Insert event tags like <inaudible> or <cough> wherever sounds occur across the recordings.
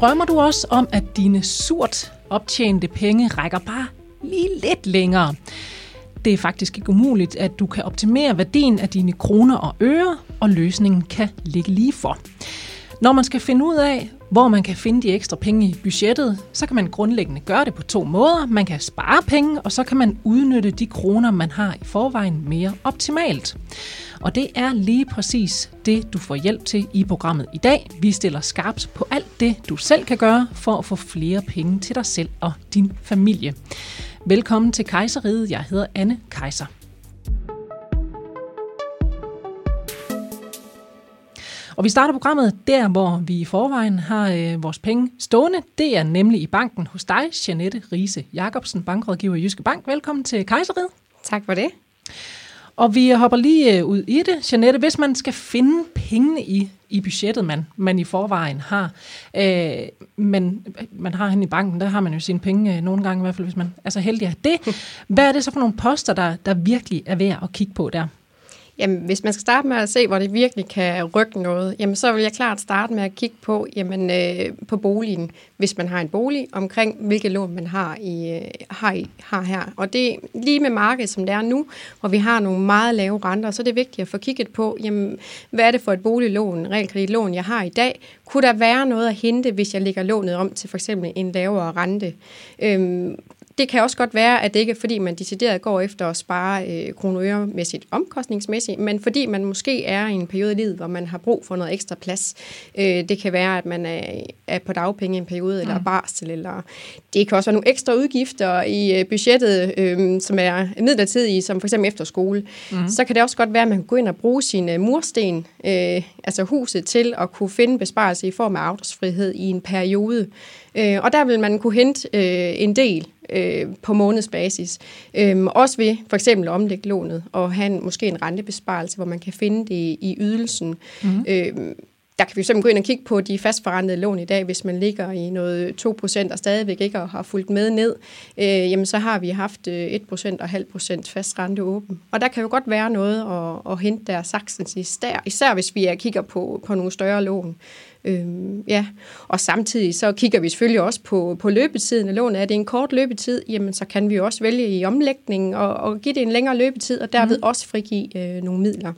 drømmer du også om, at dine surt optjente penge rækker bare lige lidt længere? Det er faktisk ikke umuligt, at du kan optimere værdien af dine kroner og øre, og løsningen kan ligge lige for. Når man skal finde ud af, hvor man kan finde de ekstra penge i budgettet, så kan man grundlæggende gøre det på to måder. Man kan spare penge, og så kan man udnytte de kroner, man har i forvejen mere optimalt. Og det er lige præcis det, du får hjælp til i programmet i dag. Vi stiller skarpt på alt det, du selv kan gøre for at få flere penge til dig selv og din familie. Velkommen til Kejseriet. Jeg hedder Anne Kejser. Og vi starter programmet der, hvor vi i forvejen har øh, vores penge stående. Det er nemlig i banken hos dig, Janette Riese Jacobsen, bankrådgiver i Jyske Bank. Velkommen til Kejseriet. Tak for det. Og vi hopper lige øh, ud i det. Janette, hvis man skal finde pengene i, i budgettet, man, man i forvejen har, øh, men man har hen i banken, der har man jo sine penge øh, nogle gange, i hvert fald hvis man er så heldig at det. <laughs> Hvad er det så for nogle poster, der, der virkelig er værd at kigge på der? Jamen, hvis man skal starte med at se, hvor det virkelig kan rykke noget, jamen, så vil jeg klart starte med at kigge på, jamen, øh, på boligen, hvis man har en bolig, omkring hvilke lån man har, i, øh, har, i, har her. Og det lige med markedet, som det er nu, hvor vi har nogle meget lave renter, så er det vigtigt at få kigget på, jamen, hvad er det for et boliglån, realkreditlån, jeg har i dag? Kunne der være noget at hente, hvis jeg lægger lånet om til for eksempel en lavere rente? Øhm, det kan også godt være, at det ikke er fordi, man decideret går efter at spare øh, kroner omkostningsmæssigt, men fordi man måske er i en periode i livet, hvor man har brug for noget ekstra plads. Øh, det kan være, at man er, er på dagpenge i en periode, eller mm. barsel, eller det kan også være nogle ekstra udgifter i øh, budgettet, øh, som er midlertidige, som for eksempel efterskole. Mm. Så kan det også godt være, at man kan gå ind og bruge sin øh, mursten, øh, altså huset, til at kunne finde besparelse i form af afdragsfrihed i en periode. Øh, og der vil man kunne hente øh, en del øh, på månedsbasis. Øh, også ved for eksempel at omlægge lånet og have en, måske en rentebesparelse, hvor man kan finde det i, ydelsen. Mm-hmm. Øh, der kan vi simpelthen gå ind og kigge på de fastforrentede lån i dag, hvis man ligger i noget 2% og stadigvæk ikke har fulgt med ned, øh, jamen så har vi haft 1% øh, og halv procent fast rente åben. Og der kan jo godt være noget at, at hente der saksens især, især hvis vi kigger på, på nogle større lån. Øhm, ja, og samtidig så kigger vi selvfølgelig også på, på løbetiden af lånet. Er det en kort løbetid, jamen så kan vi også vælge i omlægningen og, og give det en længere løbetid, og derved mm. også frigive øh, nogle midler.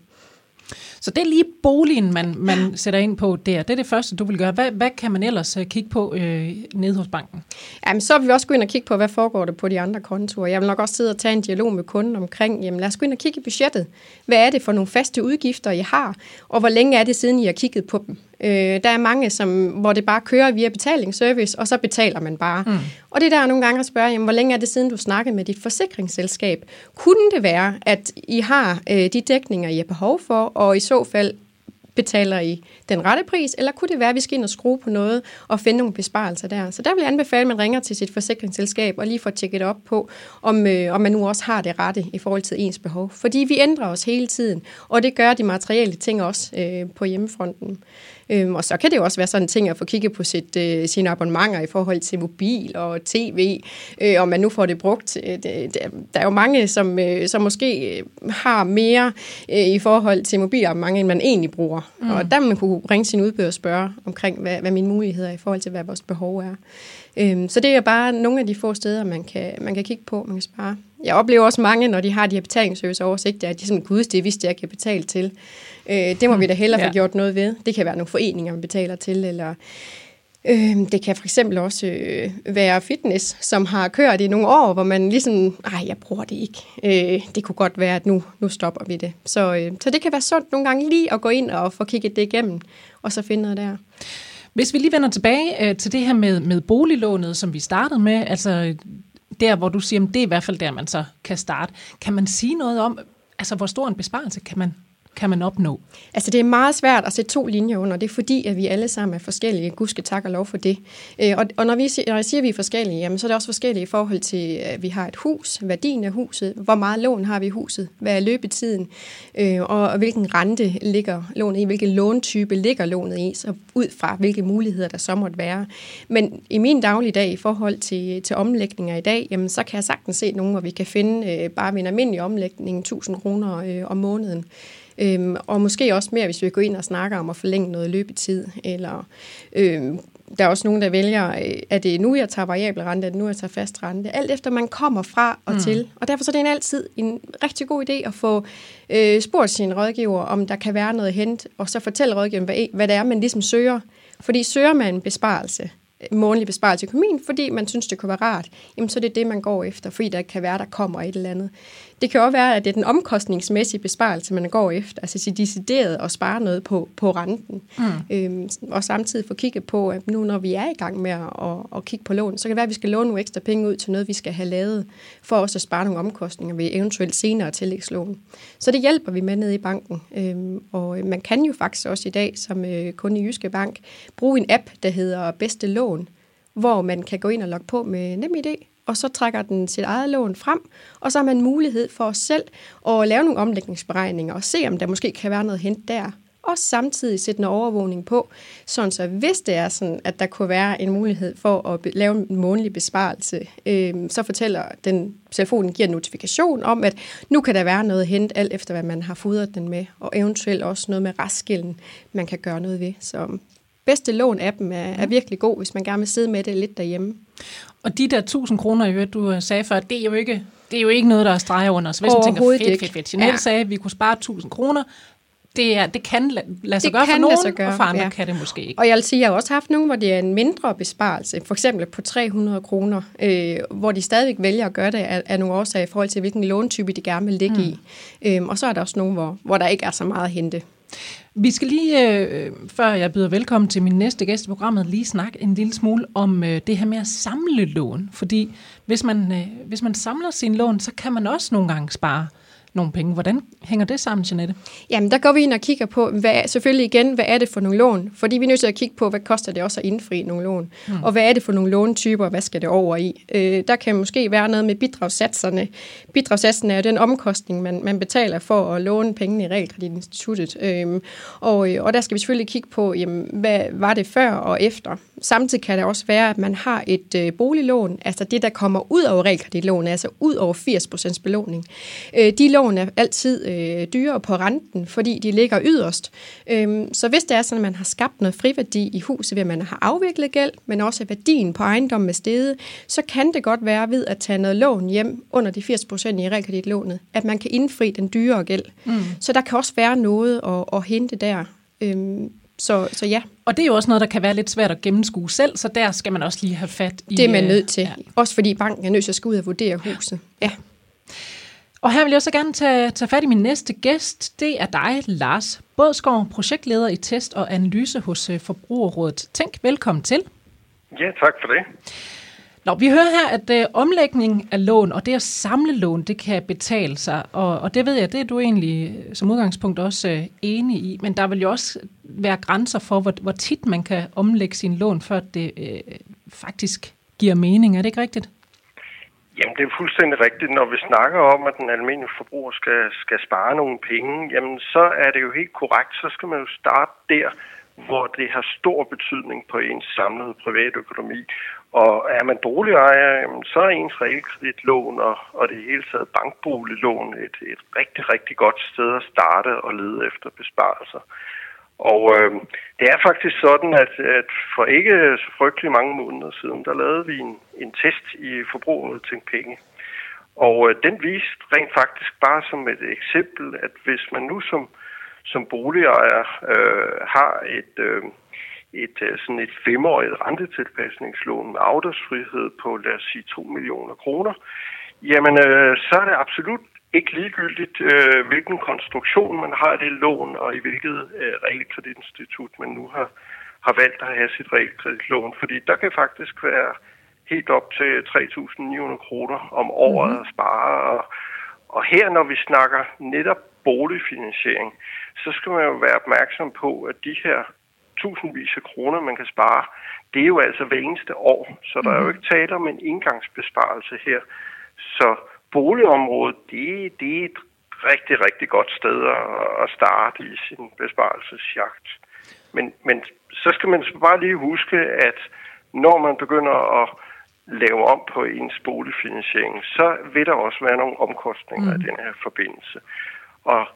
Så det er lige boligen, man, man sætter ind på der. Det er det første, du vil gøre. Hvad, hvad kan man ellers øh, kigge på øh, nede hos banken? Jamen, så vil vi også gå ind og kigge på, hvad foregår der på de andre kontorer. Jeg vil nok også sidde og tage en dialog med kunden omkring, jamen lad os gå ind og kigge i budgettet. Hvad er det for nogle faste udgifter, I har? Og hvor længe er det siden, I har kigget på dem? Øh, der er mange, som, hvor det bare kører via betalingsservice, og så betaler man bare. Mm. Og det er der nogle gange at spørge, jamen, hvor længe er det siden, du snakkede med dit forsikringsselskab? Kunne det være, at I har øh, de dækninger, I har behov for, og i så fald betaler I den rette pris, eller kunne det være, at vi skal ind og skrue på noget og finde nogle besparelser der? Så der vil jeg anbefale, at man ringer til sit forsikringsselskab og lige får tjekket op på, om, øh, om man nu også har det rette i forhold til ens behov. Fordi vi ændrer os hele tiden, og det gør de materielle ting også øh, på hjemmefronten. Øhm, og så kan det jo også være sådan en ting at få kigget på sit, øh, sine abonnementer i forhold til mobil og tv, øh, om man nu får det brugt. Øh, det, der er jo mange, som, øh, som måske øh, har mere øh, i forhold til mobilabonnementer, end man egentlig bruger. Mm. Og der man kunne ringe sin udbyder og spørge omkring, hvad, hvad mine muligheder er i forhold til, hvad vores behov er. Øhm, så det er bare nogle af de få steder, man kan, man kan kigge på, man kan spare. Jeg oplever også mange, når de har de her betalingsserviceoversigter, at de sådan, gud, det vidste jeg kan betale til. Øh, det må vi da hellere ja. få gjort noget ved. Det kan være nogle foreninger, man betaler til, eller øh, det kan for eksempel også øh, være fitness, som har kørt i nogle år, hvor man ligesom, nej, jeg bruger det ikke. Øh, det kunne godt være, at nu, nu stopper vi det. Så, øh, så det kan være sundt nogle gange lige at gå ind og få kigget det igennem, og så finde noget der. Hvis vi lige vender tilbage øh, til det her med, med boliglånet, som vi startede med, altså der, hvor du siger, at det er i hvert fald der, man så kan starte. Kan man sige noget om, altså hvor stor en besparelse kan man kan man opnå? Altså det er meget svært at sætte to linjer under. Det er fordi, at vi alle sammen er forskellige. Gud skal tak og lov for det. Øh, og, og når, vi, når jeg siger, at vi er forskellige, jamen, så er det også forskellige i forhold til, at vi har et hus, værdien af huset, hvor meget lån har vi i huset, hvad er løbetiden, øh, og, og hvilken rente ligger lånet i, hvilken låntype ligger lånet i, så ud fra hvilke muligheder der så måtte være. Men i min dagligdag i forhold til, til omlægninger i dag, jamen, så kan jeg sagtens se nogen, hvor vi kan finde øh, bare ved en almindelig omlægning 1000 kroner øh, om måneden. Øhm, og måske også mere, hvis vi går ind og snakker om at forlænge noget løbetid, eller øhm, der er også nogen, der vælger, øh, at det er nu, jeg tager variabel rente, at nu jeg tager fast rente. Alt efter man kommer fra og mm. til. Og derfor så er det en altid en rigtig god idé at få øh, spurgt sin rådgiver, om der kan være noget at hente, og så fortælle rådgiveren, hvad, hvad det er, man ligesom søger. Fordi søger man en besparelse, månedlig besparelse i økonomien, fordi man synes, det kunne være rart, jamen så er det det, man går efter, fordi der kan være, der kommer et eller andet. Det kan også være, at det er den omkostningsmæssige besparelse, man går efter, altså decideret at spare noget på, på renten. Mm. Øhm, og samtidig få kigget på, at nu når vi er i gang med at, at, at kigge på lån, så kan det være, at vi skal låne nogle ekstra penge ud til noget, vi skal have lavet, for også at spare nogle omkostninger ved eventuelt senere tillægslån. Så det hjælper vi med nede i banken. Øhm, og man kan jo faktisk også i dag, som øh, kunde i Jyske Bank, bruge en app, der hedder Bedste Lån, hvor man kan gå ind og logge på med NemID, og så trækker den sit eget lån frem, og så har man mulighed for selv at lave nogle omlægningsberegninger og se, om der måske kan være noget hent der. Og samtidig sætte en overvågning på, sådan så hvis det er sådan, at der kunne være en mulighed for at lave en månedlig besparelse, øh, så fortæller den telefonen giver en notifikation om, at nu kan der være noget hent, alt efter hvad man har fodret den med, og eventuelt også noget med restskilden, man kan gøre noget ved. Så øhm, bedste lån-appen er, er virkelig god, hvis man gerne vil sidde med det lidt derhjemme. Og de der 1000 kroner, du sagde før, det er jo ikke, det er jo ikke noget, der er streger under. Så hvis man tænker, fedt, fedt, fedt. Jeanette ja. sagde, at vi kunne spare 1000 kroner, det, er, det kan lade sig det gøre for nogen, gøre, og for andre ja. kan det måske ikke. Og jeg vil sige, jeg har også haft nogle, hvor det er en mindre besparelse, for eksempel på 300 kroner, øh, hvor de stadigvæk vælger at gøre det af, af nogle årsager i forhold til, hvilken låntype de gerne vil ligge mm. i. Øhm, og så er der også nogle, hvor, hvor der ikke er så meget at hente. Vi skal lige, øh, før jeg byder velkommen til min næste gæst i programmet, lige snakke en lille smule om øh, det her med at samle lån. Fordi hvis man, øh, hvis man samler sin lån, så kan man også nogle gange spare nogle penge. Hvordan hænger det sammen, Jeanette? Jamen, der går vi ind og kigger på, hvad, selvfølgelig igen, hvad er det for nogle lån? Fordi vi er nødt til at kigge på, hvad koster det også at indfri nogle lån? Mm. Og hvad er det for nogle låntyper, hvad skal det over i? Øh, der kan måske være noget med bidragssatserne. Bidragssatsen er jo den omkostning, man, man betaler for at låne pengene i Realkreditinstituttet. Øh, og, og der skal vi selvfølgelig kigge på, jamen, hvad var det før og efter? Samtidig kan det også være, at man har et øh, boliglån, altså det, der kommer ud over realkreditlån, altså ud over 80% belåning. Øh, de lån er altid øh, dyrere på renten, fordi de ligger yderst. Øh, så hvis det er sådan, at man har skabt noget friværdi i huset, ved at man har afviklet gæld, men også værdien på ejendommen med stedet, så kan det godt være ved at tage noget lån hjem under de 80% i realkreditlånet, at man kan indfri den dyrere gæld. Mm. Så der kan også være noget at, at hente der. Øhm, så, så ja. Og det er jo også noget, der kan være lidt svært at gennemskue selv, så der skal man også lige have fat i... Det er man nødt til. Ja. Også fordi banken er nødt til at skulle ud og vurdere huset. Ja. Og her vil jeg så gerne tage, tage fat i min næste gæst. Det er dig, Lars Bådsgaard, projektleder i test og analyse hos øh, Forbrugerrådet. Tænk, velkommen til. Ja, tak for det. Nå, vi hører her, at øh, omlægning af lån og det at samle lån, det kan betale sig. Og, og det ved jeg, det er du egentlig øh, som udgangspunkt også øh, enig i. Men der vil jo også være grænser for, hvor, hvor tit man kan omlægge sin lån, før det øh, faktisk giver mening. Er det ikke rigtigt? Jamen, det er fuldstændig rigtigt. Når vi snakker om, at den almindelige forbruger skal, skal spare nogle penge, jamen, så er det jo helt korrekt. Så skal man jo starte der, hvor det har stor betydning på ens samlede privatøkonomi. Og er man boligejer, så er ens realkreditlån og, og det hele taget bankboliglån et, et rigtig, rigtig godt sted at starte og lede efter besparelser. Og øh, det er faktisk sådan, at, at for ikke så frygtelig mange måneder siden, der lavede vi en, en test i forbruget til penge. Og øh, den viste rent faktisk bare som et eksempel, at hvis man nu som, som boligejer øh, har et... Øhm, øh, et sådan et femårigt rentetilpasningslån med afdragsfrihed på, lad os sige, 2 millioner kroner, jamen øh, så er det absolut ikke ligegyldigt, øh, hvilken konstruktion man har det lån, og i hvilket øh, realkreditinstitut man nu har, har valgt at have sit realkreditlån. Fordi der kan faktisk være helt op til 3.900 kroner om året mm-hmm. at spare. Og, og her, når vi snakker netop boligfinansiering, så skal man jo være opmærksom på, at de her tusindvis af kroner, man kan spare, det er jo altså hver eneste år. Så der er jo mhm. ikke tale om en indgangsbesparelse her. Så boligområdet, det, det er et rigtig, rigtig godt sted at, starte i sin besparelsesjagt. Men, men så skal man bare lige huske, at når man begynder at lave om på ens boligfinansiering, så vil der også være nogle omkostninger mm. i den her forbindelse. Og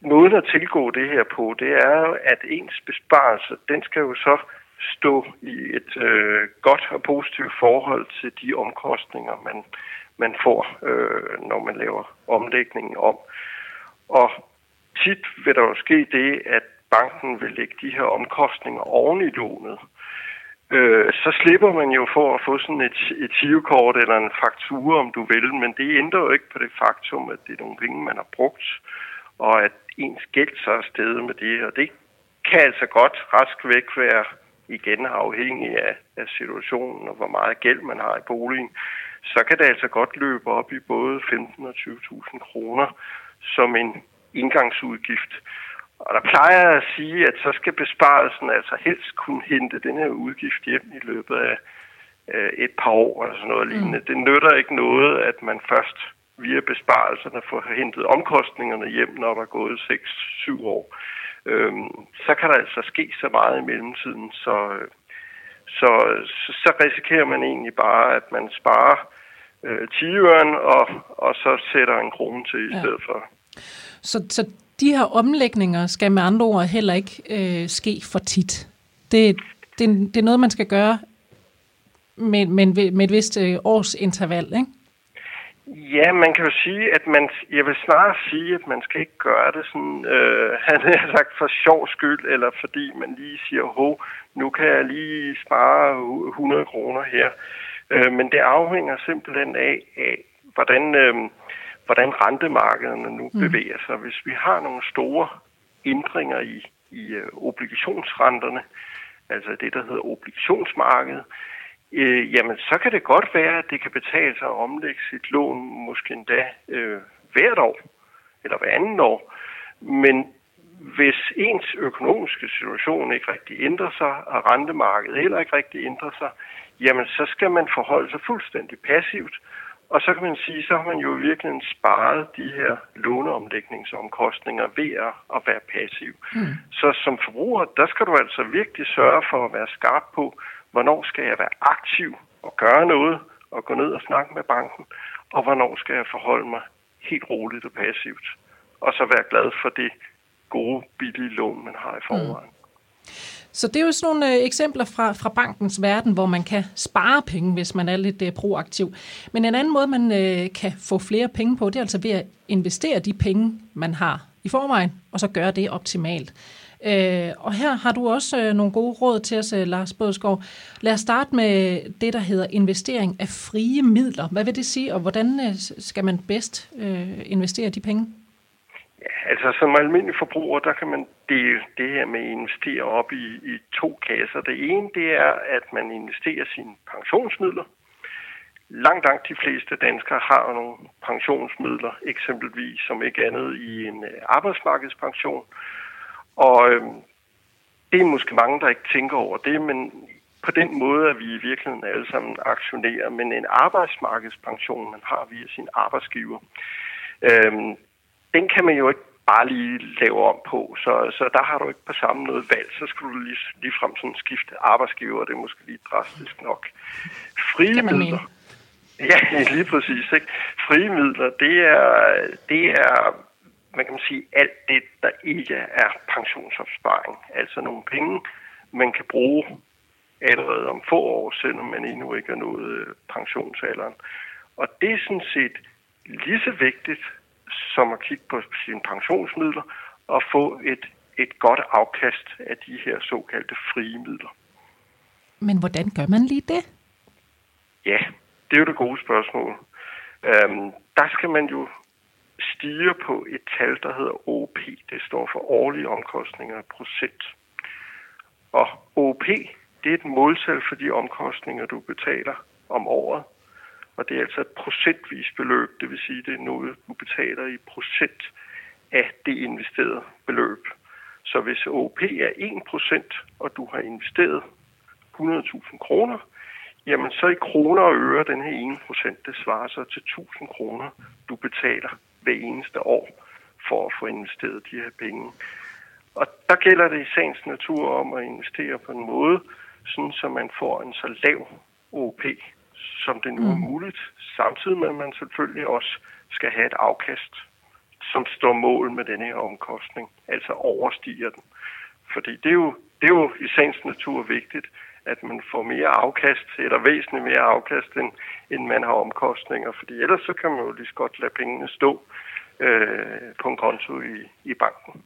måden at tilgå det her på, det er jo, at ens besparelse, den skal jo så stå i et øh, godt og positivt forhold til de omkostninger, man, man får, øh, når man laver omlægningen om. Og tit vil der jo ske det, at banken vil lægge de her omkostninger oven i lånet. Øh, så slipper man jo for at få sådan et, et tivekort eller en faktura, om du vil, men det ændrer jo ikke på det faktum, at det er nogle penge, man har brugt, og at ens gæld så er stedet med det, og det kan altså godt rask væk være igen afhængig af, af situationen og hvor meget gæld man har i boligen, så kan det altså godt løbe op i både 15 og 20.000 kroner som en indgangsudgift. Og der plejer jeg at sige, at så skal besparelsen altså helst kunne hente den her udgift hjem i løbet af et par år eller sådan noget mm. lignende. Det nytter ikke noget, at man først via besparelserne får hentet omkostningerne hjem, når der er gået 6-7 år. Øhm, så kan der altså ske så meget i mellemtiden, så, så, så, så risikerer man egentlig bare, at man sparer øh, 10 og, og så sætter en krone til i ja. stedet for. Så, så de her omlægninger skal med andre ord heller ikke øh, ske for tit. Det, det, det er noget, man skal gøre med, med, med et vist øh, års interval, ikke? Ja, man kan jo sige, at man, jeg vil snarere sige, at man skal ikke gøre det sådan, øh, <laughs> han har sagt for sjov skyld, eller fordi man lige siger, hov, nu kan jeg lige spare 100 kroner her. Øh, men det afhænger simpelthen af, af hvordan, øh, hvordan rentemarkederne nu mm. bevæger sig. Hvis vi har nogle store ændringer i, i øh, obligationsrenterne, altså det, der hedder obligationsmarkedet, øh, jamen så kan det godt være, at det kan betale sig at omlægge sit lån måske endda øh, hvert år, eller hver anden år. Men hvis ens økonomiske situation ikke rigtig ændrer sig, og rentemarkedet heller ikke rigtig ændrer sig, jamen så skal man forholde sig fuldstændig passivt. Og så kan man sige, så har man jo virkelig sparet de her låneomlægningsomkostninger ved at være passiv. Mm. Så som forbruger, der skal du altså virkelig sørge for at være skarp på, hvornår skal jeg være aktiv og gøre noget og gå ned og snakke med banken, og hvornår skal jeg forholde mig helt roligt og passivt, og så være glad for det gode, billige lån, man har i forvejen. Mm. Så det er jo sådan nogle øh, eksempler fra, fra bankens verden, hvor man kan spare penge, hvis man er lidt øh, proaktiv. Men en anden måde, man øh, kan få flere penge på, det er altså ved at investere de penge, man har i forvejen, og så gøre det optimalt. Øh, og her har du også øh, nogle gode råd til os, øh, Lars Bådskov. Lad os starte med det, der hedder investering af frie midler. Hvad vil det sige, og hvordan øh, skal man bedst øh, investere de penge? Ja, altså som almindelig forbruger, der kan man dele det her med at investere op i, i to kasser. Det ene, det er, at man investerer sine pensionsmidler. Langt, langt de fleste danskere har nogle pensionsmidler, eksempelvis som ikke andet i en øh, arbejdsmarkedspension. Og øh, det er måske mange, der ikke tænker over det, men på den måde er vi i virkeligheden alle sammen aktionærer. Men en arbejdsmarkedspension, man har via sin arbejdsgiver, øh, den kan man jo ikke bare lige lave om på, så, så der har du ikke på samme noget valg. Så skal du lige, lige frem sådan skifte arbejdsgiver, det er måske lige drastisk nok. Frie midler. Ja, <laughs> lige præcis. Ikke? Frie midler, det er, det er man kan sige, alt det, der ikke er pensionsopsparing. Altså nogle penge, man kan bruge allerede om få år, selvom man endnu ikke er nået øh, pensionsalderen. Og det er sådan set lige så vigtigt som at kigge på sine pensionsmidler og få et, et godt afkast af de her såkaldte frie midler. Men hvordan gør man lige det? Ja, det er jo det gode spørgsmål. Øhm, der skal man jo stiger på et tal, der hedder OP. Det står for årlige omkostninger procent. Og OP, det er et måltal for de omkostninger, du betaler om året. Og det er altså et procentvis beløb, det vil sige, det er noget, du betaler i procent af det investerede beløb. Så hvis OP er 1%, og du har investeret 100.000 kroner, jamen så i kroner og øre, den her 1%, det svarer så til 1000 kroner, du betaler hver eneste år for at få investeret de her penge. Og der gælder det i sagens natur om at investere på en måde, sådan så man får en så lav OP, som det nu er mm. muligt, samtidig med at man selvfølgelig også skal have et afkast, som står mål med denne her omkostning, altså overstiger den. Fordi det er jo det er jo i sagens natur vigtigt, at man får mere afkast, eller væsentligt mere afkast, end, end man har omkostninger. Fordi ellers så kan man jo lige så godt lade pengene stå øh, på en konto i, i banken.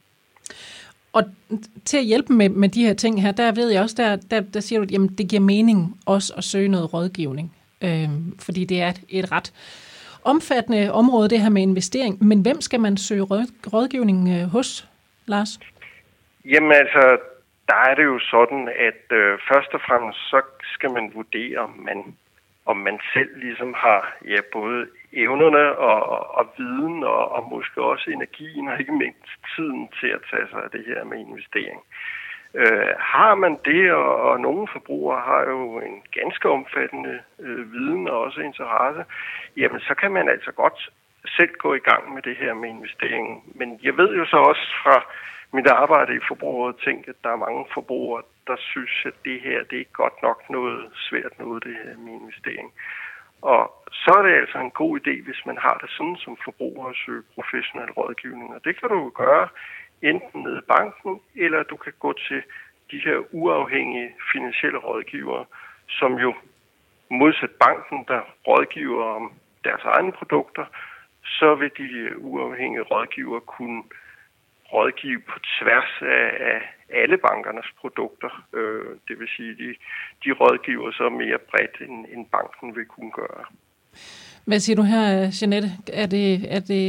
Og til at hjælpe med, med de her ting her, der ved jeg også, der, der, der siger du, at jamen, det giver mening også at søge noget rådgivning. Øh, fordi det er et, et ret omfattende område, det her med investering. Men hvem skal man søge rådgivning øh, hos, Lars? Jamen altså, der er det jo sådan, at øh, først og fremmest så skal man vurdere, om man, om man selv ligesom har ja, både evnerne og, og, og viden og, og måske også energien og ikke mindst tiden til at tage sig af det her med investering. Øh, har man det, og, og nogle forbrugere har jo en ganske omfattende øh, viden og også interesse, jamen så kan man altså godt selv gå i gang med det her med investeringen. Men jeg ved jo så også fra mit arbejde i forbruget tænkt, at der er mange forbrugere, der synes, at det her det er godt nok noget svært noget, det her med investering. Og så er det altså en god idé, hvis man har det sådan som forbruger at søge professionel rådgivning. Og det kan du gøre enten nede i banken, eller du kan gå til de her uafhængige finansielle rådgivere, som jo modsat banken, der rådgiver om deres egne produkter, så vil de uafhængige rådgivere kunne rådgive på tværs af, af alle bankernes produkter. Øh, det vil sige, de, de rådgiver så mere bredt, end, end banken vil kunne gøre. Hvad siger du her, Jeanette? Er det, er det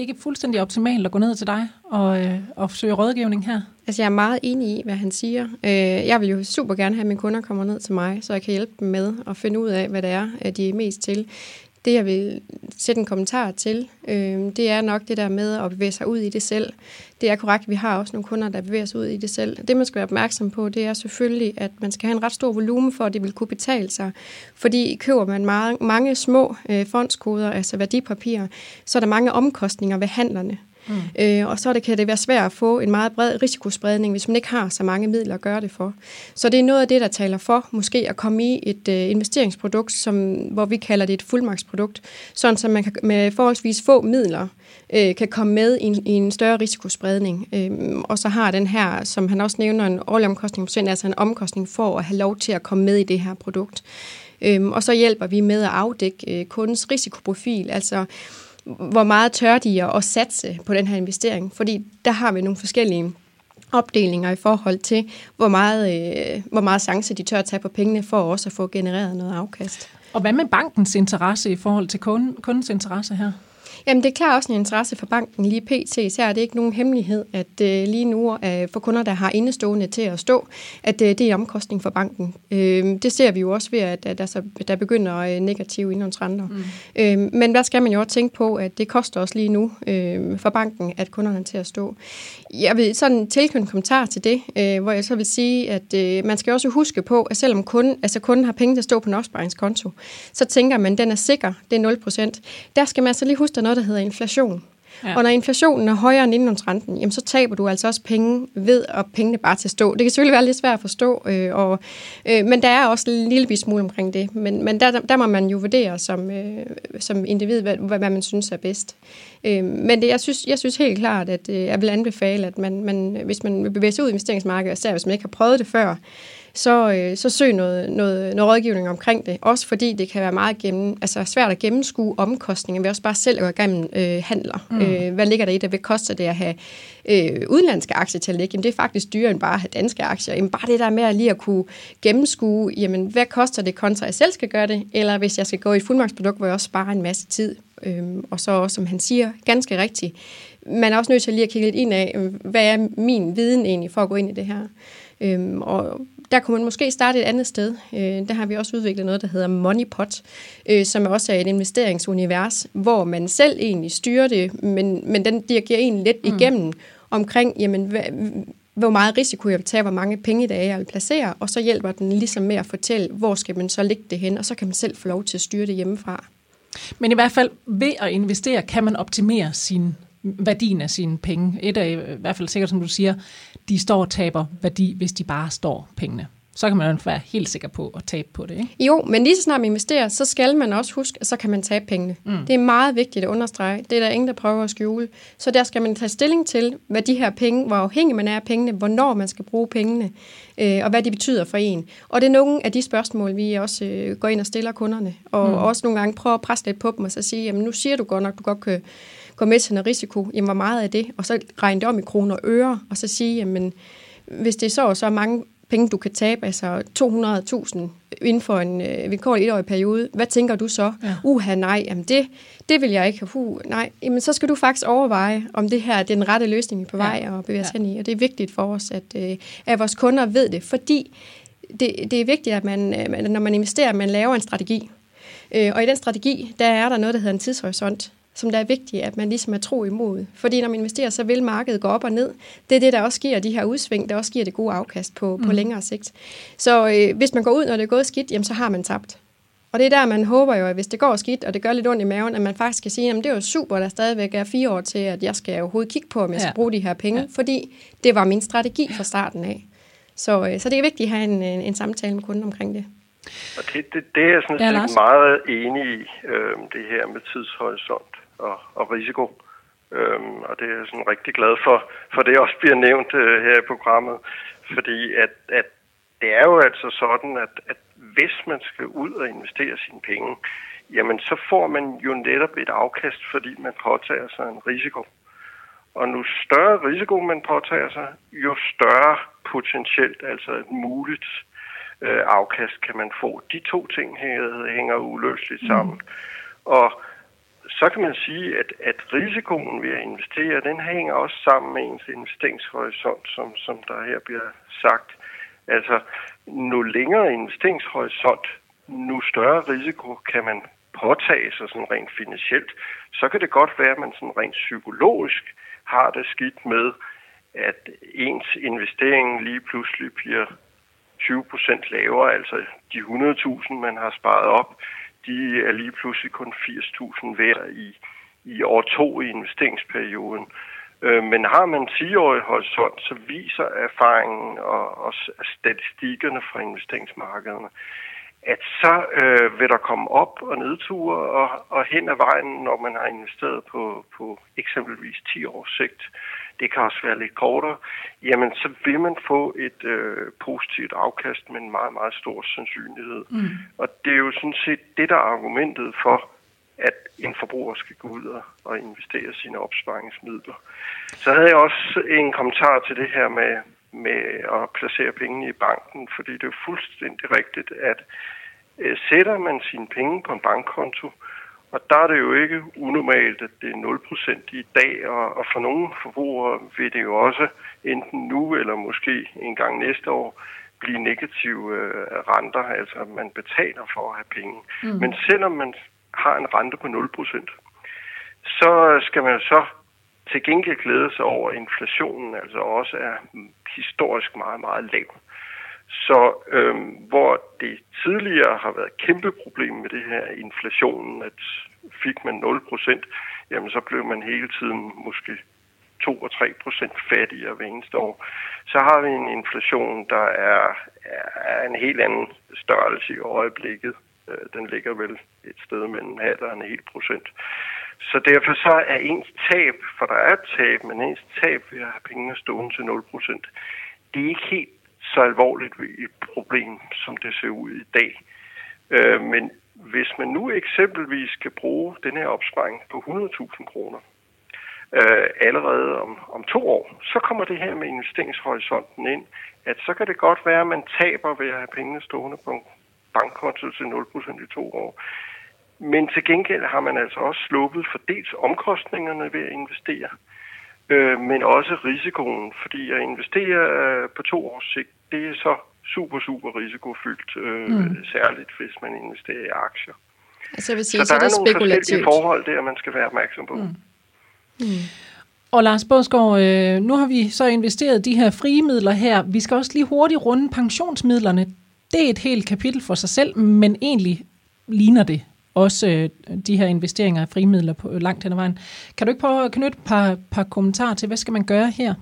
ikke fuldstændig optimalt at gå ned til dig og, øh, og søge rådgivning her? Altså, jeg er meget enig i, hvad han siger. Øh, jeg vil jo super gerne have, at mine kunder kommer ned til mig, så jeg kan hjælpe dem med at finde ud af, hvad det er, de er mest til. Det, jeg vil sætte en kommentar til, øh, det er nok det der med at bevæge sig ud i det selv. Det er korrekt, vi har også nogle kunder, der bevæger sig ud i det selv. Det, man skal være opmærksom på, det er selvfølgelig, at man skal have en ret stor volumen for, at det vil kunne betale sig. Fordi køber man mange, mange små øh, fondskoder, altså værdipapirer, så er der mange omkostninger ved handlerne. Mm. Øh, og så det, kan det være svært at få en meget bred risikospredning, hvis man ikke har så mange midler at gøre det for. Så det er noget af det, der taler for måske at komme i et øh, investeringsprodukt, som, hvor vi kalder det et fuldmagtsprodukt, sådan så man kan, med forholdsvis få midler øh, kan komme med i en, i en større risikospredning. Øh, og så har den her, som han også nævner, en årlig omkostning procent, altså en omkostning for at have lov til at komme med i det her produkt. Øh, og så hjælper vi med at afdække øh, kundens risikoprofil, altså hvor meget tør de at satse på den her investering. Fordi der har vi nogle forskellige opdelinger i forhold til, hvor meget, øh, hvor meget chance de tør at tage på pengene for også at få genereret noget afkast. Og hvad med bankens interesse i forhold til kunden, kundens interesse her? Jamen, det er klart også en interesse for banken lige pt. Så er det ikke nogen hemmelighed, at uh, lige nu uh, for kunder, der har indestående til at stå, at uh, det er omkostning for banken. Uh, det ser vi jo også ved, at, at der, så, der begynder uh, negative indlånsrenter. Mm. Uh, men der skal man jo også tænke på, at det koster også lige nu uh, for banken, at kunderne er til at stå. Jeg vil sådan tilknytte en kommentar til det, uh, hvor jeg så vil sige, at uh, man skal også huske på, at selvom kunden, altså kunden har penge til at stå på en opsparingskonto, så tænker man, at den er sikker, det er 0%. Der skal man altså lige huske, at noget, der hedder inflation. Ja. Og når inflationen er højere end indlånsrenten, jamen så taber du altså også penge ved at pengene bare til at stå. Det kan selvfølgelig være lidt svært at forstå, øh, og, øh, men der er også en lille smule omkring det. Men, men der, der må man jo vurdere som, øh, som individ, hvad, hvad man synes er bedst. Øh, men det, jeg, synes, jeg synes helt klart, at øh, jeg vil anbefale, at man, man, hvis man vil bevæge sig ud i investeringsmarkedet, især hvis man ikke har prøvet det før, så, øh, så søg noget, noget, noget rådgivning omkring det. Også fordi det kan være meget gennem, altså svært at gennemskue omkostninger ved også bare selv at gå igennem øh, handler. Mm. Øh, hvad ligger der i det? Hvad koster det at have øh, udenlandske aktier til at ligge? Jamen, det er faktisk dyrere end bare at have danske aktier. Jamen, bare det der med at lige at kunne gennemskue, jamen, hvad koster det kontra, at jeg selv skal gøre det? Eller hvis jeg skal gå i et fuldmagtsprodukt, hvor jeg også sparer en masse tid. Øh, og så også, som han siger, ganske rigtigt, man er også nødt til lige at kigge lidt ind af, hvad er min viden egentlig for at gå ind i det her. Øhm, og der kunne man måske starte et andet sted. Øh, der har vi også udviklet noget, der hedder Moneypot, øh, som også er et investeringsunivers, hvor man selv egentlig styrer det, men, men den dirigerer egentlig lidt mm. igennem omkring, jamen, hvad, hvor meget risiko jeg vil tage, hvor mange penge der er, jeg vil placere, og så hjælper den ligesom med at fortælle, hvor skal man så lægge det hen, og så kan man selv få lov til at styre det hjemmefra. Men i hvert fald ved at investere, kan man optimere sin værdien af sine penge. Et er i hvert fald sikkert, som du siger, de står og taber værdi, hvis de bare står pengene. så kan man jo være helt sikker på at tabe på det, ikke? Jo, men lige så snart man investerer, så skal man også huske, at så kan man tabe pengene. Mm. Det er meget vigtigt at understrege. Det er der ingen, der prøver at skjule. Så der skal man tage stilling til, hvad de her penge, hvor afhængig man er af pengene, hvornår man skal bruge pengene, øh, og hvad de betyder for en. Og det er nogle af de spørgsmål, vi også øh, går ind og stiller kunderne, og mm. også nogle gange prøver at presse lidt på dem, og så sige, jamen nu siger du godt nok, du godt kan med noget risiko. Jamen hvor meget er det? Og så regne det om i kroner og øre, og så sige, jamen hvis det er så og så mange penge, du kan tabe, altså 200.000 inden for en øh, vilkårlig etårig periode, hvad tænker du så? Ja. Uha, nej, jamen det, det vil jeg ikke. Uh, nej, jamen så skal du faktisk overveje, om det her er den rette løsning på vej ja. at bevæge sig ja. hen i. Og det er vigtigt for os, at, øh, at vores kunder ved det, fordi det, det er vigtigt, at man, øh, når man investerer, man laver en strategi. Øh, og i den strategi, der er der noget, der hedder en tidshorisont som der er vigtigt, at man ligesom er tro imod. Fordi når man investerer, så vil markedet gå op og ned. Det er det, der også giver de her udsving, der også giver det gode afkast på, mm. på længere sigt. Så øh, hvis man går ud, når det er gået skidt, jamen, så har man tabt. Og det er der, man håber jo, at hvis det går skidt, og det gør lidt ondt i maven, at man faktisk kan sige, at det er jo super, der stadigvæk er fire år til, at jeg skal overhovedet kigge på, om jeg ja. skal bruge de her penge, ja. fordi det var min strategi fra starten af. Så, øh, så det er vigtigt at have en, en, en samtale med kunden omkring det. Og det, det, det er jeg sådan ja, set meget enig i, øh, det her med tidshorisont og, og risiko. Øhm, og det er jeg sådan rigtig glad for, for det også bliver nævnt øh, her i programmet. Fordi at, at det er jo altså sådan, at, at hvis man skal ud og investere sine penge, jamen så får man jo netop et afkast, fordi man påtager sig en risiko. Og nu større risiko man påtager sig, jo større potentielt, altså et muligt øh, afkast kan man få. De to ting hænger uløseligt sammen. Mm. Og så kan man sige, at, at risikoen ved at investere, den hænger også sammen med ens investeringshorisont, som, som der her bliver sagt. Altså, nu længere investeringshorisont, nu større risiko kan man påtage sig sådan rent finansielt. Så kan det godt være, at man sådan rent psykologisk har det skidt med, at ens investering lige pludselig bliver 20 procent lavere, altså de 100.000, man har sparet op, de er lige pludselig kun 80.000 værd i, i år to i investeringsperioden. Øh, men har man 10-årig horisont, så viser erfaringen og, og statistikkerne fra investeringsmarkederne, at så øh, vil der komme op- og nedture og, og hen ad vejen, når man har investeret på, på eksempelvis 10 års sigt. Det kan også være lidt kortere. Jamen, så vil man få et øh, positivt afkast med en meget, meget stor sandsynlighed. Mm. Og det er jo sådan set det, der er argumentet for, at en forbruger skal gå ud og, og investere sine opsparingsmidler. Så havde jeg også en kommentar til det her med, med at placere pengene i banken, fordi det er fuldstændig rigtigt, at øh, sætter man sine penge på en bankkonto, og der er det jo ikke unormalt, at det er 0% i dag, og, og for nogle forbrugere vil det jo også enten nu eller måske en gang næste år blive negative øh, renter, altså at man betaler for at have penge. Mm. Men selvom man har en rente på 0%, så skal man så til gengæld glæde sig over, at inflationen altså også er historisk meget, meget lav. Så øh, hvor det tidligere har været et kæmpe problem med det her inflationen, at fik man 0%, jamen så blev man hele tiden måske 2 og 3 procent fattigere hver eneste år. Så har vi en inflation, der er, er en helt anden størrelse i øjeblikket. Øh, den ligger vel et sted mellem halv og en hel procent. Så derfor så er ens tab, for der er et tab, men ens tab ved at have pengene stående til 0%, det er ikke helt så alvorligt et problem, som det ser ud i dag. Øh, men hvis man nu eksempelvis skal bruge den her opsparing på 100.000 kroner øh, allerede om, om to år, så kommer det her med investeringshorisonten ind, at så kan det godt være, at man taber ved at have pengene stående på en bankkonto til 0% i to år. Men til gengæld har man altså også sluppet for dels omkostningerne ved at investere, øh, men også risikoen, fordi at investere øh, på to års sigt, det er så super, super risikofyldt, øh, mm. særligt hvis man investerer i aktier. Altså, jeg vil sige, så, så der er, er nogle forskellige forhold der, man skal være opmærksom på. Mm. Mm. Og Lars Bådsgaard, øh, nu har vi så investeret de her frie midler her. Vi skal også lige hurtigt runde pensionsmidlerne. Det er et helt kapitel for sig selv, men egentlig ligner det også øh, de her investeringer af frimidler på langt hen ad vejen. Kan du ikke prøve at knytte et par, par kommentarer til, hvad skal man gøre her?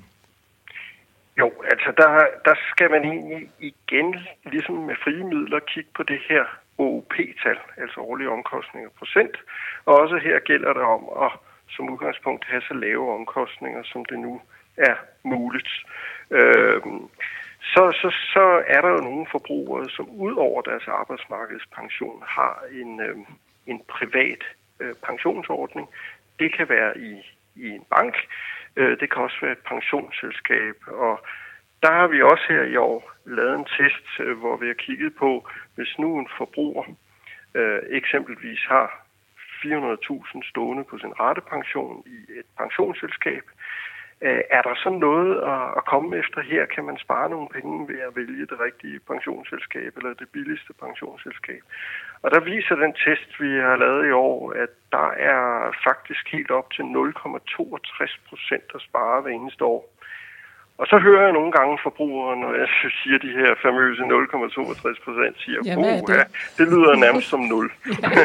Jo, altså der, der skal man egentlig igen, ligesom med frie midler, kigge på det her OOP-tal, altså årlige omkostninger procent. Og også her gælder det om at som udgangspunkt have så lave omkostninger, som det nu er muligt. Øh, så, så, så er der jo nogle forbrugere, som ud over deres arbejdsmarkedspension har en, øh, en privat øh, pensionsordning. Det kan være i, i en bank, øh, det kan også være et pensionsselskab, og der har vi også her i år lavet en test, øh, hvor vi har kigget på, hvis nu en forbruger øh, eksempelvis har 400.000 stående på sin ratepension i et pensionsselskab, Øh, Øh, er der så noget at komme efter her? Kan man spare nogle penge ved at vælge det rigtige pensionsselskab eller det billigste pensionsselskab? Og der viser den test, vi har lavet i år, at der er faktisk helt op til 0,62 procent at spare hver eneste år. Og så hører jeg nogle gange forbrugere, når jeg siger de her famøse 0,62 procent, siger, ja, det? Ja, det lyder nærmest som 0.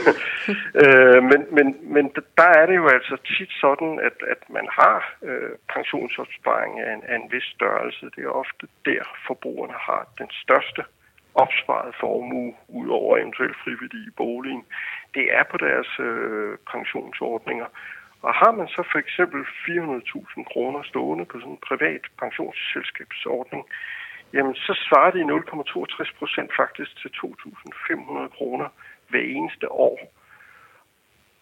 <laughs> øh, men, men, men der er det jo altså tit sådan, at, at man har øh, pensionsopsparing af en, af en vis størrelse. Det er ofte der, forbrugerne har den største opsparet formue ud over eventuelt frivillig i boligen. Det er på deres øh, pensionsordninger. Og har man så for eksempel 400.000 kroner stående på sådan en privat pensionsselskabsordning, jamen så svarer de 0,62 procent faktisk til 2.500 kroner hver eneste år.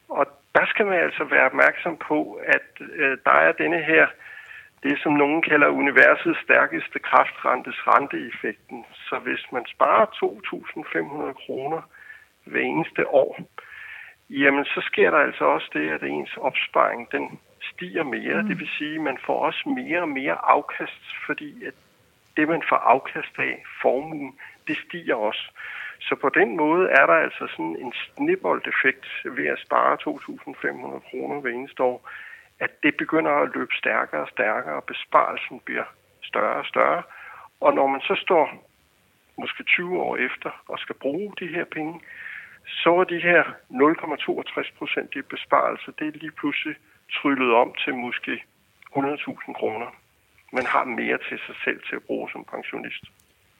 Og der skal man altså være opmærksom på, at øh, der er denne her, det som nogen kalder universets stærkeste kraftrentes renteeffekten. Så hvis man sparer 2.500 kroner hver eneste år, jamen så sker der altså også det, at ens opsparing den stiger mere. Mm. Det vil sige, at man får også mere og mere afkast, fordi at det, man får afkast af, formuen, det stiger også. Så på den måde er der altså sådan en snibboldeffekt ved at spare 2.500 kroner hver eneste år, at det begynder at løbe stærkere og stærkere, og besparelsen bliver større og større. Og når man så står måske 20 år efter og skal bruge de her penge, så var de her 0,62 procent i besparelse, det er lige pludselig tryllet om til måske 100.000 kroner. Man har mere til sig selv til at bruge som pensionist.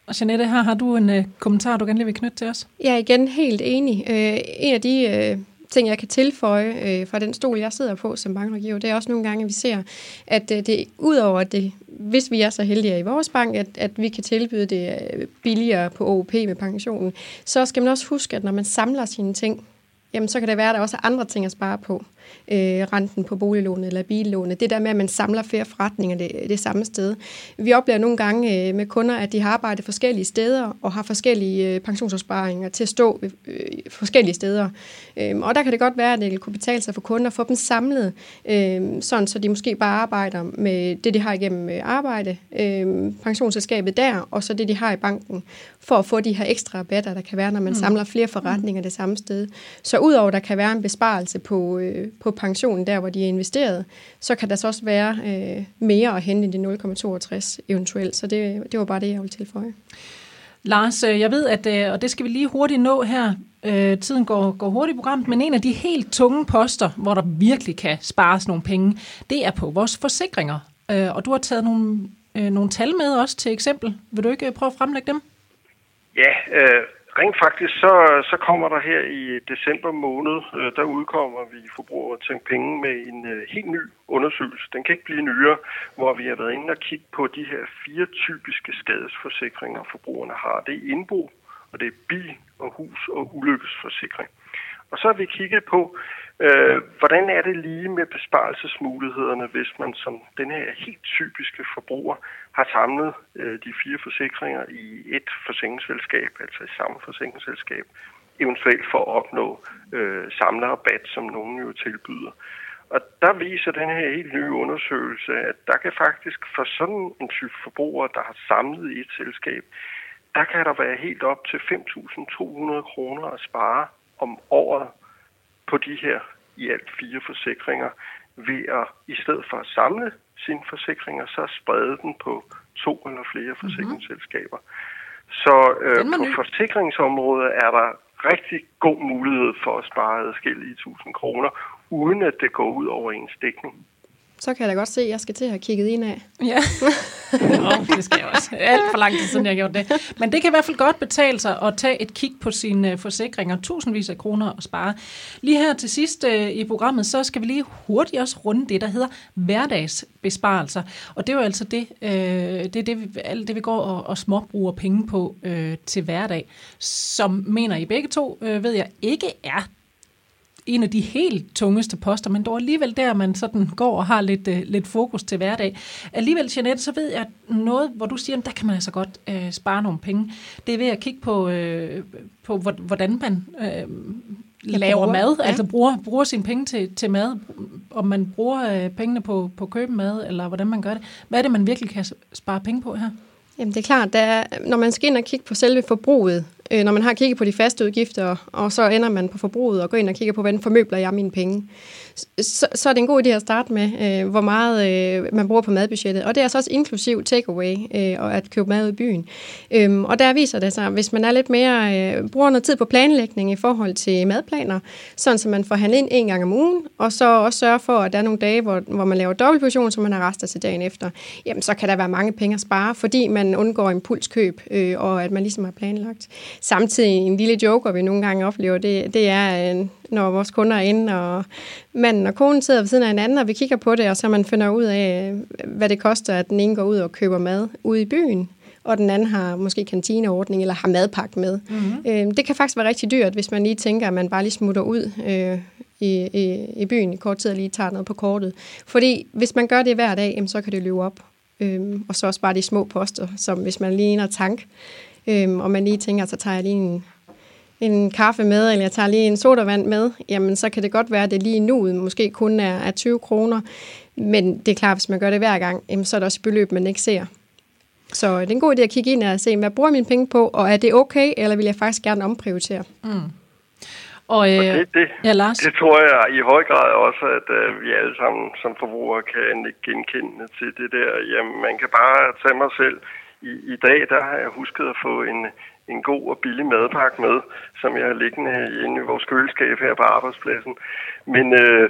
Og Jeanette, her har du en uh, kommentar, du gerne vil knytte til os? Jeg er igen helt enig. Uh, en af de uh, ting, jeg kan tilføje øh, fra den stol, jeg sidder på som bankrådgiver, det er også nogle gange, at vi ser, at øh, det udover at det hvis vi er så heldige i vores bank, at, at vi kan tilbyde det øh, billigere på OP med pensionen, så skal man også huske, at når man samler sine ting, jamen så kan det være, at der også er andre ting at spare på øh, renten på boliglånet eller billånet. Det der med, at man samler flere forretninger det, det samme sted. Vi oplever nogle gange øh, med kunder, at de har arbejdet forskellige steder og har forskellige øh, pensionsopsparinger til at stå øh, forskellige steder. Øh, og der kan det godt være, at det kunne betale sig for kunder at få dem samlet, øh, sådan så de måske bare arbejder med det, de har igennem øh, arbejde, øh, pensionsselskabet der, og så det, de har i banken, for at få de her ekstra rabatter, der kan være, når man mm. samler flere forretninger det samme sted. Så udover der kan være en besparelse på, øh, på pensionen der, hvor de er investeret, så kan der så også være øh, mere at hente end de 0,62 eventuelt. Så det, det var bare det, jeg ville tilføje. Lars, øh, jeg ved, at, øh, og det skal vi lige hurtigt nå her, øh, tiden går, går hurtigt i programmet, men en af de helt tunge poster, hvor der virkelig kan spares nogle penge, det er på vores forsikringer. Og du har taget nogle, nogle tal med også til eksempel. Vil du ikke prøve at fremlægge dem? Ja, øh, Rent faktisk, så, så kommer der her i december måned, øh, der udkommer vi forbrugere til penge med en øh, helt ny undersøgelse. Den kan ikke blive nyere, hvor vi har været inde og kigge på de her fire typiske skadesforsikringer, forbrugerne har. Det er indbo, og det er bil og hus og ulykkesforsikring. Og så har vi kigget på, øh, hvordan er det lige med besparelsesmulighederne, hvis man som den her helt typiske forbruger har samlet øh, de fire forsikringer i et forsikringsselskab, altså i samme forsikringsselskab, eventuelt for at opnå øh, samlerabat, som nogen jo tilbyder. Og der viser den her helt nye undersøgelse, at der kan faktisk for sådan en type forbruger, der har samlet i et selskab, der kan der være helt op til 5.200 kroner at spare om året på de her i alt fire forsikringer, ved at i stedet for at samle sine forsikringer, så sprede den på to eller flere mhm. forsikringsselskaber. Mm-hmm. Så øh, på forsikringsområdet er der rigtig god mulighed for at spare adskillige tusind kroner, uden at det går ud over ens dækning. Så kan jeg da godt se, at jeg skal til at have kigget ind af. Ja, <laughs> oh, det skal jeg også. Alt for lang tid siden, jeg har gjort det. Men det kan i hvert fald godt betale sig at tage et kig på sine forsikringer. Tusindvis af kroner at spare. Lige her til sidst øh, i programmet, så skal vi lige hurtigt også runde det, der hedder hverdagsbesparelser. Og det er jo altså det, øh, det, er det, vi, alt det, vi går og, og småbruger penge på øh, til hverdag, som mener I begge to, øh, ved jeg, ikke er en af de helt tungeste poster, men dog alligevel der, man sådan går og har lidt, uh, lidt fokus til hverdag. Alligevel, Jeanette, så ved jeg noget, hvor du siger, at der kan man altså godt uh, spare nogle penge. Det er ved at kigge på, uh, på hvordan man uh, laver bruger, mad, ja. altså bruger, bruger sine penge til, til mad, om man bruger uh, pengene på, på købe mad, eller hvordan man gør det. Hvad er det, man virkelig kan spare penge på her? Jamen det er klart, der, når man skal ind og kigge på selve forbruget, øh, når man har kigget på de faste udgifter, og så ender man på forbruget og går ind og kigger på, hvordan formøbler jeg mine penge, så, så er det en god idé at starte med, øh, hvor meget øh, man bruger på madbudgettet. Og det er altså også inklusiv takeaway øh, og at købe mad i byen. Øhm, og der viser det sig, hvis man er lidt mere, øh, bruger noget tid på planlægning i forhold til madplaner, sådan så man får handlet ind en gang om ugen, og så også sørge for, at der er nogle dage, hvor, hvor man laver dobbeltportion, så man har rester til dagen efter. Jamen, så kan der være mange penge at spare, fordi man undgår impulskøb, øh, og at man ligesom har planlagt. Samtidig en lille joker, vi nogle gange oplever, det, det er, øh, når vores kunder er inde, og manden og konen sidder ved siden af hinanden, og vi kigger på det, og så man finder ud af, hvad det koster, at den ene går ud og køber mad ude i byen, og den anden har måske kantineordning eller har madpakke med. Mm-hmm. Øh, det kan faktisk være rigtig dyrt, hvis man lige tænker, at man bare lige smutter ud øh, i, i, i byen i kort tid og lige tager noget på kortet. Fordi hvis man gør det hver dag, jamen, så kan det løbe op. Øh, og så også bare de små poster, som hvis man lige er tank, øh, og man lige tænker, så tager jeg lige en en kaffe med, eller jeg tager lige en sodavand med, jamen så kan det godt være, at det lige nu måske kun er, er 20 kroner. Men det er klart, hvis man gør det hver gang, jamen, så er det også et beløb, man ikke ser. Så det er en god idé at kigge ind og se, hvad bruger jeg mine penge på, og er det okay, eller vil jeg faktisk gerne omprioritere? Mm. Og, øh, og det, det, ja, Lars? det tror jeg i høj grad også, at øh, vi alle sammen som forbrugere kan genkende til det der. Jamen, man kan bare tage mig selv. I, I dag der har jeg husket at få en, en god og billig madpakke med, som jeg har liggende inde i vores køleskab her på arbejdspladsen. Men øh,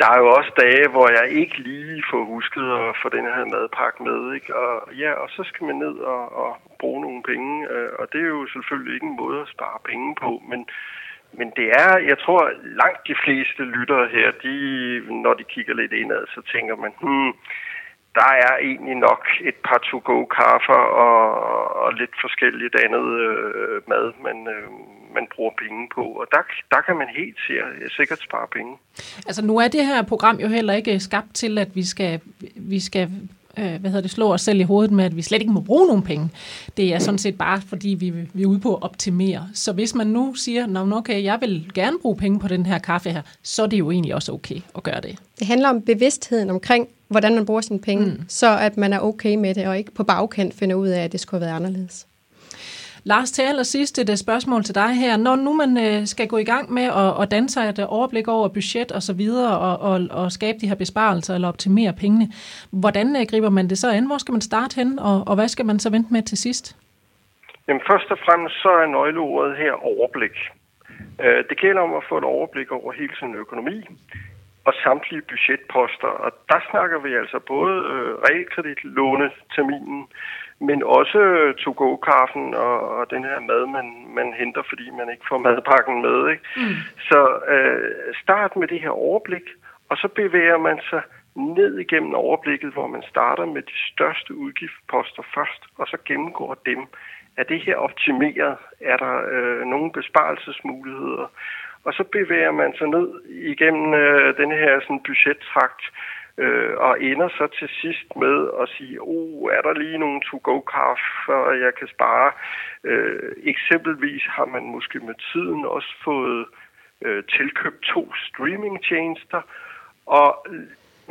der er jo også dage, hvor jeg ikke lige får husket at få den her madpakke med. Ikke? Og, ja, og så skal man ned og, og bruge nogle penge. Øh, og det er jo selvfølgelig ikke en måde at spare penge på, men men det er, jeg tror, langt de fleste lyttere her, de, når de kigger lidt indad, så tænker man, hmm, der er egentlig nok et par to-go-kaffer og, og lidt forskelligt andet øh, mad, man, øh, man bruger penge på. Og der, der kan man helt sikkert spare penge. Altså nu er det her program jo heller ikke skabt til, at vi skal, vi skal øh, hvad hedder det, slå os selv i hovedet med, at vi slet ikke må bruge nogen penge. Det er sådan set bare, fordi vi, vi er ude på at optimere. Så hvis man nu siger, Nå, okay, jeg vil gerne bruge penge på den her kaffe her, så er det jo egentlig også okay at gøre det. Det handler om bevidstheden omkring, hvordan man bruger sine penge, mm. så at man er okay med det, og ikke på bagkant finder ud af, at det skulle have været anderledes. Lars, til allersidst et spørgsmål til dig her. Når nu man øh, skal gå i gang med at, at danne sig et overblik over budget og så videre, og, og, og skabe de her besparelser eller optimere pengene, hvordan øh, griber man det så an? Hvor skal man starte hen, og, og hvad skal man så vente med til sidst? Jamen først og fremmest så er nøgleordet her overblik. Øh, det gælder om at få et overblik over hele sin økonomi og samtlige budgetposter. Og der snakker vi altså både øh, realkredit, låneterminen, men også to-go-kaffen og, og den her mad, man, man henter, fordi man ikke får madpakken med. Ikke? Mm. Så øh, start med det her overblik, og så bevæger man sig ned igennem overblikket, hvor man starter med de største udgiftsposter først, og så gennemgår dem. Er det her optimeret? Er der øh, nogle besparelsesmuligheder? Og så bevæger man sig ned igennem øh, den her sådan, budgettrakt, øh, og ender så til sidst med at sige, oh, er der lige nogle to-go-kaffer, jeg kan spare? Øh, eksempelvis har man måske med tiden også fået øh, tilkøbt to streamingtjenester, og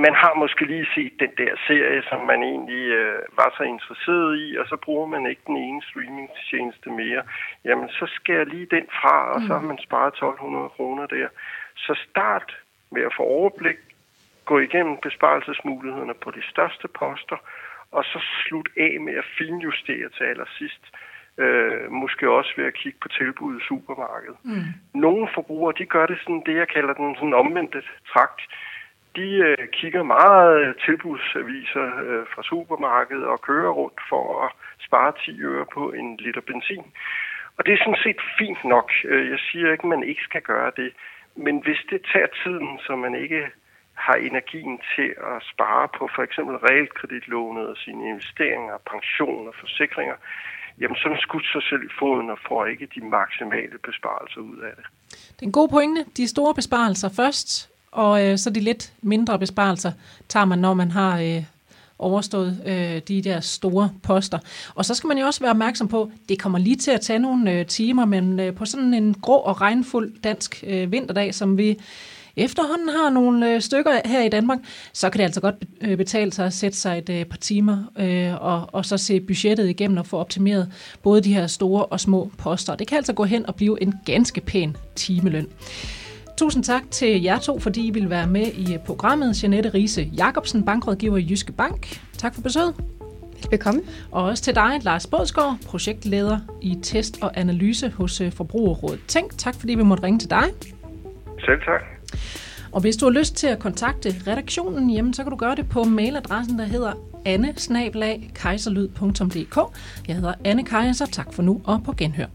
man har måske lige set den der serie, som man egentlig øh, var så interesseret i, og så bruger man ikke den ene streamingtjeneste mere. Jamen, så jeg lige den fra, og så har man sparet 1200 kroner der. Så start med at få overblik, gå igennem besparelsesmulighederne på de største poster, og så slut af med at finjustere til allersidst. Øh, måske også ved at kigge på tilbud i supermarkedet. Mm. Nogle forbrugere, de gør det sådan, det jeg kalder den sådan omvendte trakt de øh, kigger meget tilbudsaviser øh, fra supermarkedet og kører rundt for at spare 10 øre på en liter benzin. Og det er sådan set fint nok. Øh, jeg siger ikke, at man ikke skal gøre det. Men hvis det tager tiden, så man ikke har energien til at spare på for eksempel realkreditlånet og sine investeringer, pensioner, forsikringer, jamen så skudt sig selv i foden og får ikke de maksimale besparelser ud af det. Det er en god pointe. De store besparelser først, og øh, så de lidt mindre besparelser tager man, når man har øh, overstået øh, de der store poster. Og så skal man jo også være opmærksom på, det kommer lige til at tage nogle øh, timer, men øh, på sådan en grå og regnfuld dansk øh, vinterdag, som vi efterhånden har nogle øh, stykker her i Danmark, så kan det altså godt øh, betale sig at sætte sig et øh, par timer øh, og, og så se budgettet igennem og få optimeret både de her store og små poster. Det kan altså gå hen og blive en ganske pæn timeløn. Tusind tak til jer to, fordi I vil være med i programmet. Janette Riese Jacobsen, bankrådgiver i Jyske Bank. Tak for besøget. Velkommen. Og også til dig, Lars Bådsgaard, projektleder i test og analyse hos Forbrugerrådet Tænk. Tak fordi vi måtte ringe til dig. Selv tak. Og hvis du har lyst til at kontakte redaktionen, jamen, så kan du gøre det på mailadressen, der hedder anne Jeg hedder Anne Kajser, tak for nu og på genhør.